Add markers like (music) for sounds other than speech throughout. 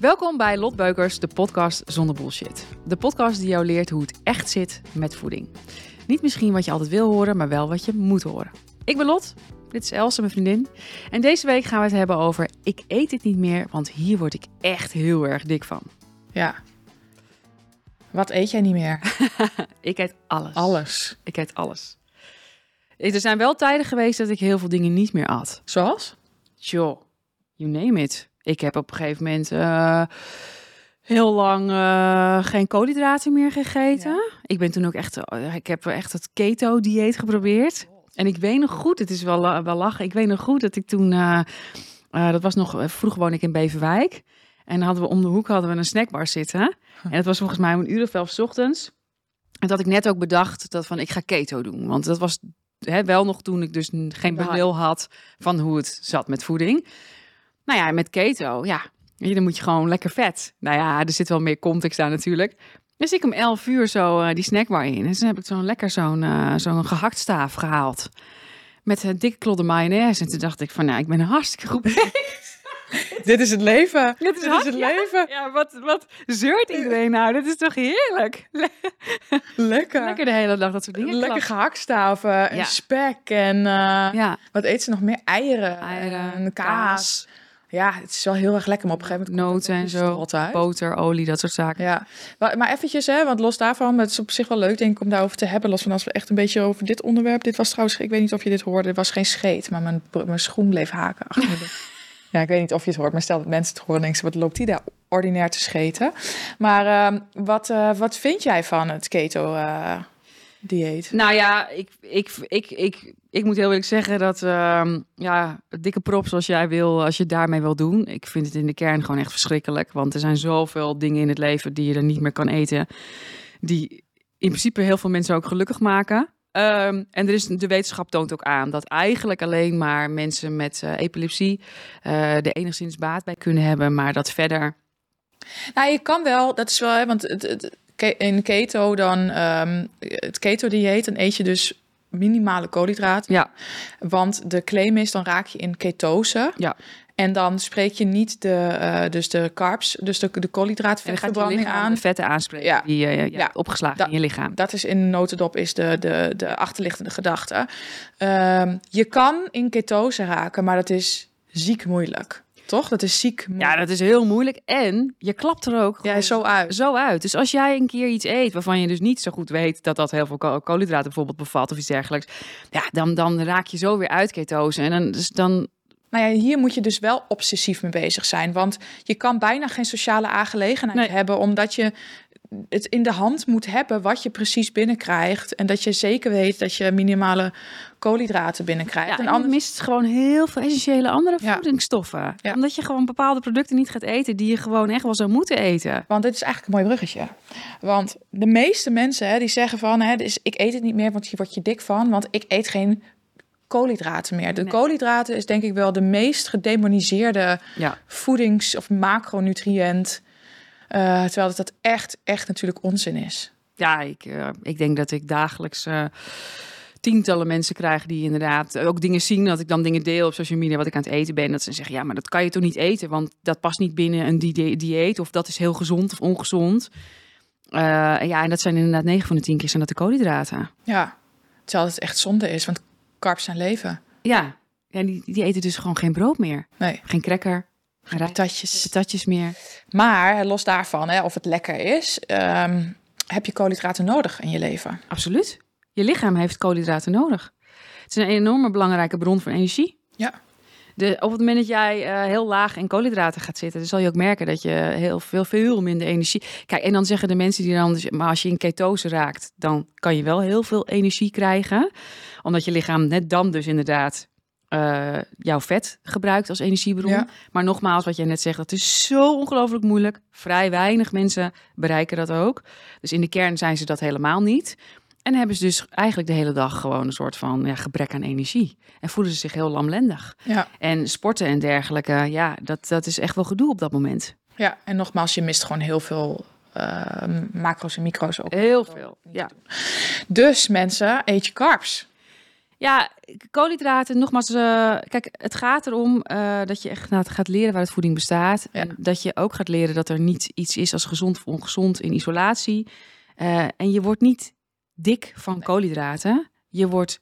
Welkom bij Lot Beukers, de podcast zonder bullshit. De podcast die jou leert hoe het echt zit met voeding. Niet misschien wat je altijd wil horen, maar wel wat je moet horen. Ik ben Lot, dit is Else, mijn vriendin. En deze week gaan we het hebben over ik eet het niet meer, want hier word ik echt heel erg dik van. Ja. Wat eet jij niet meer? (laughs) Ik eet alles. Alles. Ik eet alles. Er zijn wel tijden geweest dat ik heel veel dingen niet meer at. Zoals? Joh, you name it. Ik heb op een gegeven moment eh, heel lang eh, geen koolhydraten meer gegeten. Ik ben toen ook echt, eh, ik heb echt het keto-dieet geprobeerd. En ik weet nog goed, het is wel, wel lachen. Ik weet nog goed dat ik toen, dat was nog, vroeger woon ik in Beverwijk. En hadden we om de hoek hadden we een snackbar zitten. En het was volgens mij om een uur of elf 's ochtends. En dat ik net ook bedacht dat van ik ga keto doen. Want dat was hè, wel nog toen ik dus geen benul had van hoe het zat met voeding. Nou ja, met keto, ja, dan moet je gewoon lekker vet. Nou ja, er zit wel meer context aan natuurlijk. Dus ik om 11 uur zo eh, die snackbar in. En toen heb ik zo'n lekker zo'n eh, zo'n gehaktstaaf gehaald. Met een dikke klodder mayonaise. En toen dacht ik van, nou, ik ben hartstikke goed (laughs) bezig. Dit is het leven. Dit is Dit hard, is het ja. leven. Ja, wat, wat zeurt iedereen nou? Dit is toch heerlijk? Le- (laughs) Lekker. lekker de hele dag dat soort dingen. Lekker gehaktstaven en Ja. spek en eh, Ja, wat eet ze nog meer? Eieren, eieren, en kaas. Ja, het is wel heel erg lekker, maar op een gegeven moment Noten en zo. er altijd boter, olie, dat soort zaken. Ja, maar, maar eventjes, hè, want los daarvan, het is op zich wel leuk denk ik om daarover te hebben. Los van als we echt een beetje over dit onderwerp. Dit was trouwens, ik weet niet of je dit hoorde, het was geen scheet, maar mijn, mijn schoen bleef haken. achter de- (laughs) ja, ik weet niet of je het hoort, maar stel dat mensen het horen, denken ze, wat loopt die daar ordinair te scheten? Maar ehm, wat, eh, wat vind jij van het keto-dieet? Nou ja, ik, ik, ik, ik, ik moet heel eerlijk zeggen dat, ehm, ja, dikke props als jij wil, als je het daarmee wil doen. Ik vind het in de kern gewoon echt verschrikkelijk. Want er zijn zoveel dingen in het leven die je er niet meer kan eten. Die in principe heel veel mensen ook gelukkig maken. Ehm, en er is, de wetenschap toont ook aan dat eigenlijk alleen maar mensen met eh, epilepsie eh er enigszins baat bij kunnen hebben. Maar dat verder Nou, je kan wel, dat is wel, hè, want het, het- ke- in keto dan, ehm, het keto-dieet, dan eet je dus minimale koolhydraten. Ja. Want de claim is, dan raak je in ketose. Ja. En dan spreek je niet de, eh, dus de carbs, dus de, de koolhydraatverbranding aan. de vetten aanspreken Ja. die je Ja. opgeslagen Da- in je lichaam. Dat is in notendop is de, de, de achterliggende gedachte. Ehm, je kan in ketose raken, maar dat is ziek moeilijk. Toch? Dat is ziek Ja, dat is heel moeilijk. En je klapt er ook Ja, zo uit. zo uit. Dus als jij een keer iets eet waarvan je dus niet zo goed weet dat dat heel veel ko- koolhydraten bijvoorbeeld bevat of iets dergelijks, ja, dan, dan raak je zo weer uit ketose. En dan, dus dan Nou ja, hier moet je dus wel obsessief mee bezig zijn. Want je kan bijna geen sociale aangelegenheid Nee. hebben, omdat je het in de hand moet hebben wat je precies binnenkrijgt. En dat je zeker weet dat je minimale koolhydraten binnenkrijgt. ja, en en anders, mist gewoon heel veel essentiële andere Ja. voedingsstoffen. Ja. Omdat je gewoon bepaalde producten niet gaat eten die je gewoon echt wel zou moeten eten. Want dit is eigenlijk een mooi bruggetje. Want de meeste mensen hè, die zeggen van, hè, dus ik eet het niet meer, want hier word je dik van, want ik eet geen koolhydraten meer. De Nee. koolhydraten is denk ik wel de meest gedemoniseerde voedings- of macronutriënt. Eh, terwijl dat, dat echt, echt natuurlijk onzin is. Ja, ik, eh, ik denk dat ik dagelijks eh, tientallen mensen krijg die inderdaad ook dingen zien. Dat ik dan dingen deel op social media wat ik aan het eten ben. Dat ze zeggen, ja, maar dat kan je toch niet eten? Want dat past niet binnen een die- dieet. Of dat is heel gezond of ongezond. Ja, en dat zijn inderdaad 9 van de 10 keer zijn dat de koolhydraten. Ja, terwijl het echt zonde is, want carbs zijn leven. Ja, ja die, die eten dus gewoon geen brood meer. Nee, Geen cracker, patatjes. patatjes meer. Maar los daarvan, hè, of het lekker is, ehm, heb je koolhydraten nodig in je leven. Absoluut. Je lichaam heeft koolhydraten nodig. Het is een enorme belangrijke bron van energie. Ja. De, op het moment dat jij eh, heel laag in koolhydraten gaat zitten, dan zal je ook merken dat je heel veel, veel minder energie. Kijk, en dan zeggen de mensen die dan, dus- maar als je in ketose raakt, dan kan je wel heel veel energie krijgen, omdat je lichaam net dan dus inderdaad eh, jouw vet gebruikt als energiebron. Ja. Maar nogmaals, wat jij net zegt, dat is zo ongelooflijk moeilijk. Vrij weinig mensen bereiken dat ook. Dus in de kern zijn ze dat helemaal niet. En hebben ze dus eigenlijk de hele dag gewoon een soort van ja, gebrek aan energie. En voelen ze zich heel lamlendig. Ja. En sporten en dergelijke, ja, dat, dat is echt wel gedoe op dat moment. Ja, en nogmaals, je mist gewoon heel veel eh, macro's en micro's ook. Heel veel, ja. Dus mensen, eet je carbs. Ja, koolhydraten, nogmaals, uh, kijk, het gaat erom uh, dat je echt nou, gaat leren waar het voeding bestaat. Ja. En dat je ook gaat leren dat er niet iets is als gezond of ongezond in isolatie. Uh, en je wordt niet dik van koolhydraten. Je wordt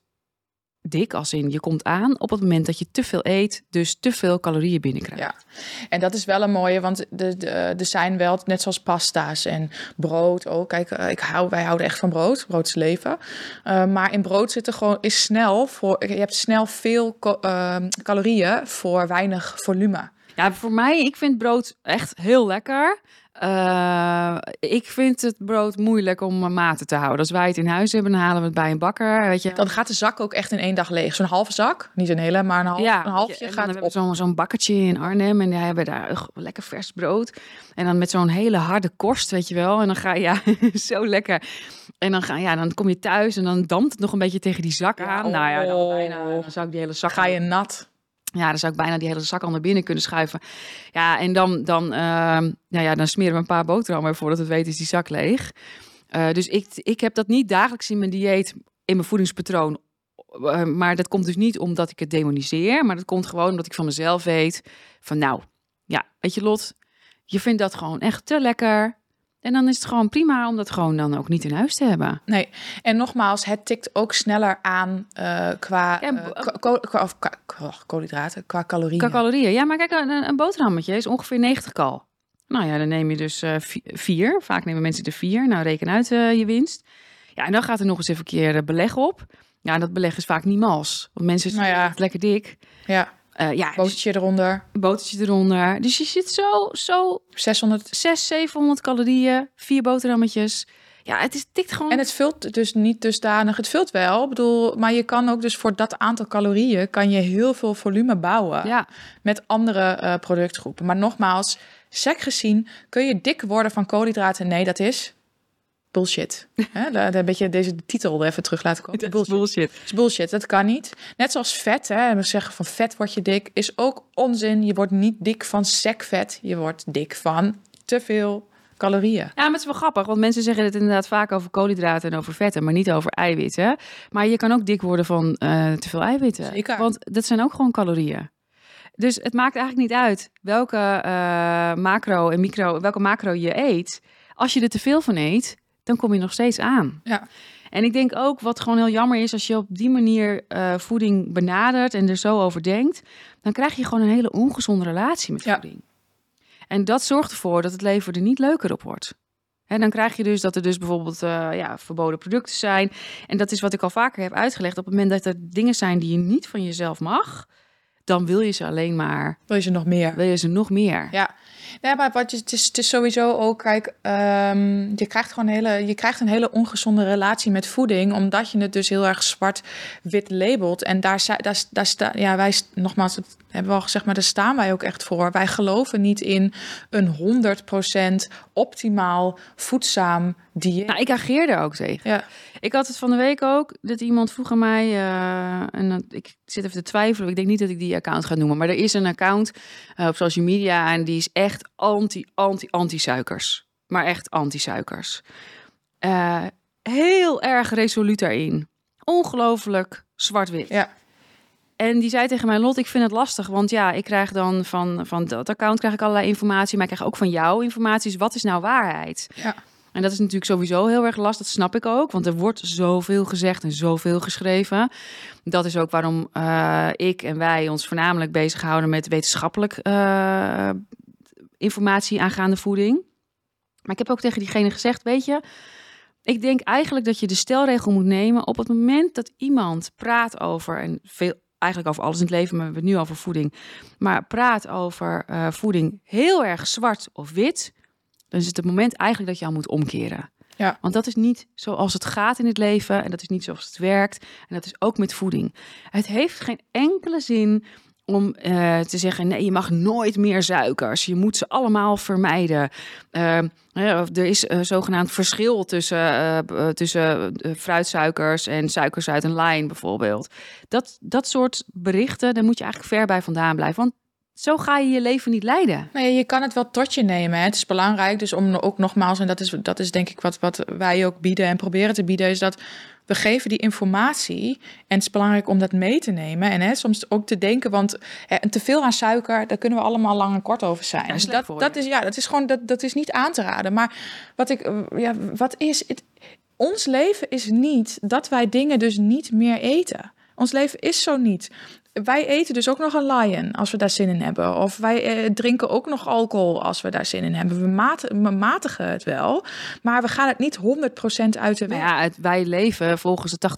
dik als in je komt aan op het moment dat je te veel eet, dus te veel calorieën binnenkrijgt. Ja, en dat is wel een mooie, want de, de, er zijn wel, net zoals pasta's en brood ook. Kijk, ik hou, wij houden echt van brood, brood is leven. Uh, maar in brood zitten gewoon, is snel, voor, je hebt snel veel uh, calorieën voor weinig volume. Ja, voor mij, ik vind brood echt heel lekker. Uh, ik vind het brood moeilijk om maten te houden. Als wij het in huis hebben, dan halen we het bij een bakker. Weet je. Dan gaat de zak ook echt in één dag leeg. Zo'n halve zak, niet een hele, maar een, half, ja, een halfje gaat op. Zo'n zo'n bakkertje in Arnhem en die hebben daar lekker vers brood. En dan met zo'n hele harde korst, weet je wel. En dan ga je, (laughs) ja, zo lekker. En dan, ga, ja, dan kom je thuis en dan dampt het nog een beetje tegen die zak aan. oh. Nou ja, dan, bijna, dan zou ik die hele zak... Ga je nat. Ja, dan zou ik bijna die hele zak al naar binnen kunnen schuiven. Ja, en dan, dan, uh, nou ja, dan smeren we een paar boterhammen voordat het weet is die zak leeg. Uh, dus ik, ik heb dat niet dagelijks in mijn dieet, in mijn voedingspatroon. Uh, maar dat komt dus niet omdat ik het demoniseer. Maar dat komt gewoon omdat ik van mezelf weet van nou, ja, weet je Lot, je vindt dat gewoon echt te lekker. En dan is het gewoon prima om dat gewoon dan ook niet in huis te hebben. Nee, en nogmaals, het tikt ook sneller aan uh, qua, Ja, uh, qua, of, qua, qua koolhydraten, qua calorieën. Qua calorieën. Ja, maar kijk, een, een boterhammetje is ongeveer 90 kal. Nou ja, dan neem je dus uh, vier. Vaak nemen mensen er vier. Nou, reken uit je winst. Ja, en dan gaat er nog eens even een keer beleg op. Ja, en dat beleg is vaak niet mals. Want mensen zijn Nou ja. lekker dik. Ja, Uh, ja, dus botertje eronder, botertje eronder. Dus je zit zo, zo 600. 600, 700 calorieën. Vier boterhammetjes. Ja, het is tikt gewoon... En het vult dus niet dusdanig. Het vult wel, ik bedoel, maar je kan ook dus voor dat aantal calorieën kan je heel veel volume bouwen Ja, met andere uh, productgroepen. Maar nogmaals, sec gezien kun je dik worden van koolhydraten. Nee, dat is bullshit. Hè, de, de, een beetje deze titel even terug laten komen. (laughs) dat is bullshit. Dat is bullshit, dat kan niet. Net zoals vet, hè, we zeggen van vet word je dik, is ook onzin. Je wordt niet dik van sekvet, je wordt dik van te veel calorieën. Ja, maar het is wel grappig, want mensen zeggen het inderdaad vaak over koolhydraten en over vetten, maar niet over eiwitten. Maar je kan ook dik worden van uh, te veel eiwitten. Zeker. Want dat zijn ook gewoon calorieën. Dus het maakt eigenlijk niet uit welke uh, macro en micro, welke macro je eet. Als je er te veel van eet, dan kom je nog steeds aan. Ja. En ik denk ook wat gewoon heel jammer is als je op die manier uh, voeding benadert en er zo over denkt, dan krijg je gewoon een hele ongezonde relatie met Ja. voeding. En dat zorgt ervoor dat het leven er niet leuker op wordt. En dan krijg je dus dat er dus bijvoorbeeld uh, ja, verboden producten zijn. En dat is wat ik al vaker heb uitgelegd. Op het moment dat er dingen zijn die je niet van jezelf mag, dan wil je ze alleen maar. Wil je ze nog meer? Wil je ze nog meer? Ja. Ja, maar wat je, het, is, het is sowieso ook, kijk, um, je krijgt gewoon een hele, je krijgt een hele ongezonde relatie met voeding, omdat je het dus heel erg zwart-wit labelt. En daar, daar, daar staan, ja, wij, nogmaals, dat hebben we al gezegd, maar daar staan wij ook echt voor. Wij geloven niet in een 100% optimaal voedzaam dieet. Nou, ik ageer er ook tegen. Ja. Ik had het van de week ook, dat iemand vroeg aan mij, uh, en ik zit even te twijfelen, ik denk niet dat ik die account ga noemen, maar er is een account uh, op social media en die is echt anti, anti, anti-suikers. Maar echt anti-suikers. Uh, heel erg resoluut daarin. Ongelooflijk zwart-wit. Ja. En die zei tegen mij, Lot, ik vind het lastig. Want ja, ik krijg dan van, van dat account krijg ik allerlei informatie. Maar ik krijg ook van jou informatie. Dus wat is nou waarheid? Ja. En dat is natuurlijk sowieso heel erg lastig. Dat snap ik ook. Want er wordt zoveel gezegd en zoveel geschreven. Dat is ook waarom uh, ik en wij ons voornamelijk bezighouden met wetenschappelijk uh, informatie aangaande voeding. Maar ik heb ook tegen diegene gezegd, weet je, ik denk eigenlijk dat je de stelregel moet nemen op het moment dat iemand praat over, en veel, eigenlijk over alles in het leven, maar we hebben het nu over voeding, maar praat over uh, voeding heel erg zwart of wit, dan is het het moment eigenlijk dat je al moet omkeren. Ja. Want dat is niet zoals het gaat in het leven en dat is niet zoals het werkt. En dat is ook met voeding. Het heeft geen enkele zin om uh, te zeggen: nee, je mag nooit meer suikers. Je moet ze allemaal vermijden. Uh, er is uh, zogenaamd verschil tussen, tussen fruitsuikers en suikers uit een lijn, bijvoorbeeld. Dat, dat soort berichten, daar moet je eigenlijk ver bij vandaan blijven. Want Zo ga je je leven niet leiden. Nee, je kan het wel tot je nemen. Hè. Het is belangrijk, dus om ook nogmaals, en dat is, dat is denk ik wat, wat wij ook bieden en proberen te bieden, is dat we geven die informatie. En het is belangrijk om dat mee te nemen. En hè, soms ook te denken, want te veel aan suiker, daar kunnen we allemaal lang en kort over zijn. Ja, dus dat, dat je. is ja, dat is gewoon dat, dat is niet aan te raden. Maar wat ik, ja, wat is het? Ons leven is niet dat wij dingen dus niet meer eten. Ons leven is zo niet. Wij eten dus ook nog een lion als we daar zin in hebben. Of wij eh, drinken ook nog alcohol als we daar zin in hebben. We, matigen het wel, maar we gaan het niet 100% uit de weg. Nou ja, het, wij leven volgens de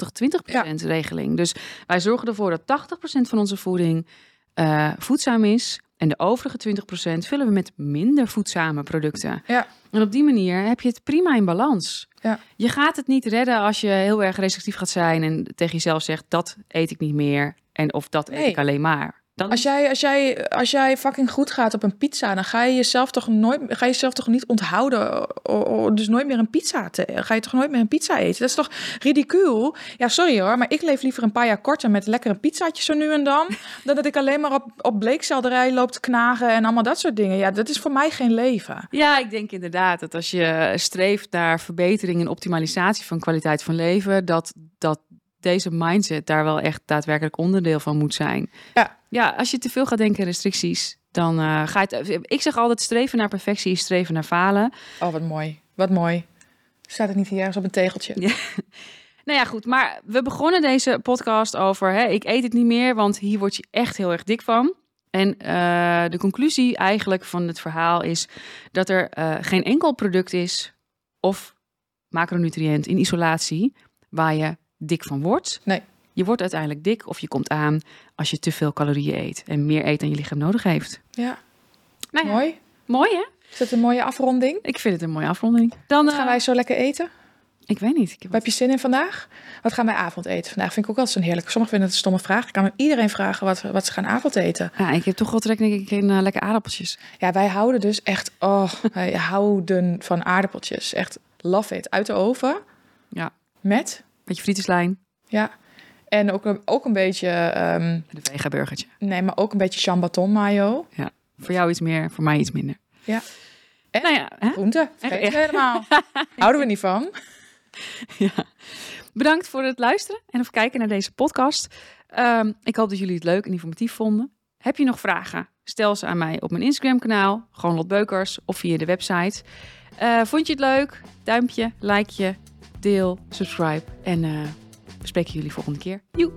80-20% regeling. Dus wij zorgen ervoor dat 80% van onze voeding eh, voedzaam is. En de overige 20% vullen we met minder voedzame producten. Ja. En op die manier heb je het prima in balans. Ja. Je gaat het niet redden als je heel erg restrictief gaat zijn en tegen jezelf zegt dat eet ik niet meer en of dat eet ik alleen maar. Dan Als jij, als, jij, als jij fucking goed gaat op een pizza, dan ga je jezelf toch nooit, ga je jezelf toch niet onthouden, o- o- dus nooit meer een pizza te, ga je toch nooit meer een pizza eten? Dat is toch ridicuul? Ja, sorry hoor, maar ik leef liever een paar jaar korter met lekkere pizzaatjes zo nu en dan, (laughs) dan dat ik alleen maar op, op bleekselderij loop te knagen en allemaal dat soort dingen. Ja, dat is voor mij geen leven. Ja, ik denk inderdaad dat als je streeft naar verbetering en optimalisatie van kwaliteit van leven, dat, dat deze mindset daar wel echt daadwerkelijk onderdeel van moet zijn. Ja. Ja, als je te veel gaat denken in restricties, dan eh, ga je het. Ik zeg altijd: streven naar perfectie is streven naar falen. Oh, wat mooi. Wat mooi. Staat het niet hier ergens op een tegeltje? Ja. (laughs) Nou ja, goed. Maar we begonnen deze podcast over: hè, ik eet het niet meer, want hier word je echt heel erg dik van. En eh, de conclusie eigenlijk van het verhaal is dat er eh, geen enkel product is of macronutriënt in isolatie waar je dik van wordt. Nee. Je wordt uiteindelijk dik of je komt aan als je te veel calorieën eet en meer eet dan je lichaam nodig heeft. Ja, Nou ja, mooi. mooi hè? Is dat een mooie afronding? Ik vind het een mooie afronding. Dan Wat gaan eh, wij zo lekker eten? Ik weet niet. Ik heb je zin in vandaag? Wat gaan wij avondeten vandaag? Vind ik ook altijd zo'n heerlijk. Sommigen vinden het een stomme vraag. Ik kan iedereen vragen wat, wat ze gaan avondeten. Ja, ik heb toch wel trek denk ik in eh, lekker aardappeltjes. Ja, wij houden dus echt... Oh, (laughs) wij houden van aardappeltjes. Echt love it. Uit de oven. Ja. Met. Beetje frietenslijn Ja. En ook, een- ook een beetje... ehm, en een vega burgertje. nee, maar ook een beetje chambaton mayo. Voor jou iets meer, voor mij iets minder. Ja. En? Nou ja, hè? Groente. Vergeet helemaal. (laughs) Houden we niet van. (laughs) ja. Bedankt voor het luisteren en of kijken naar deze podcast. Ehm, ik hoop dat jullie het leuk en informatief vonden. Heb je nog vragen? Stel ze aan mij op mijn Instagram kanaal, gewoon Lot Beukers, of via de website. Eh, vond je het leuk? Duimpje, likeje, deel, subscribe en eh we spreken jullie volgende keer. Joe!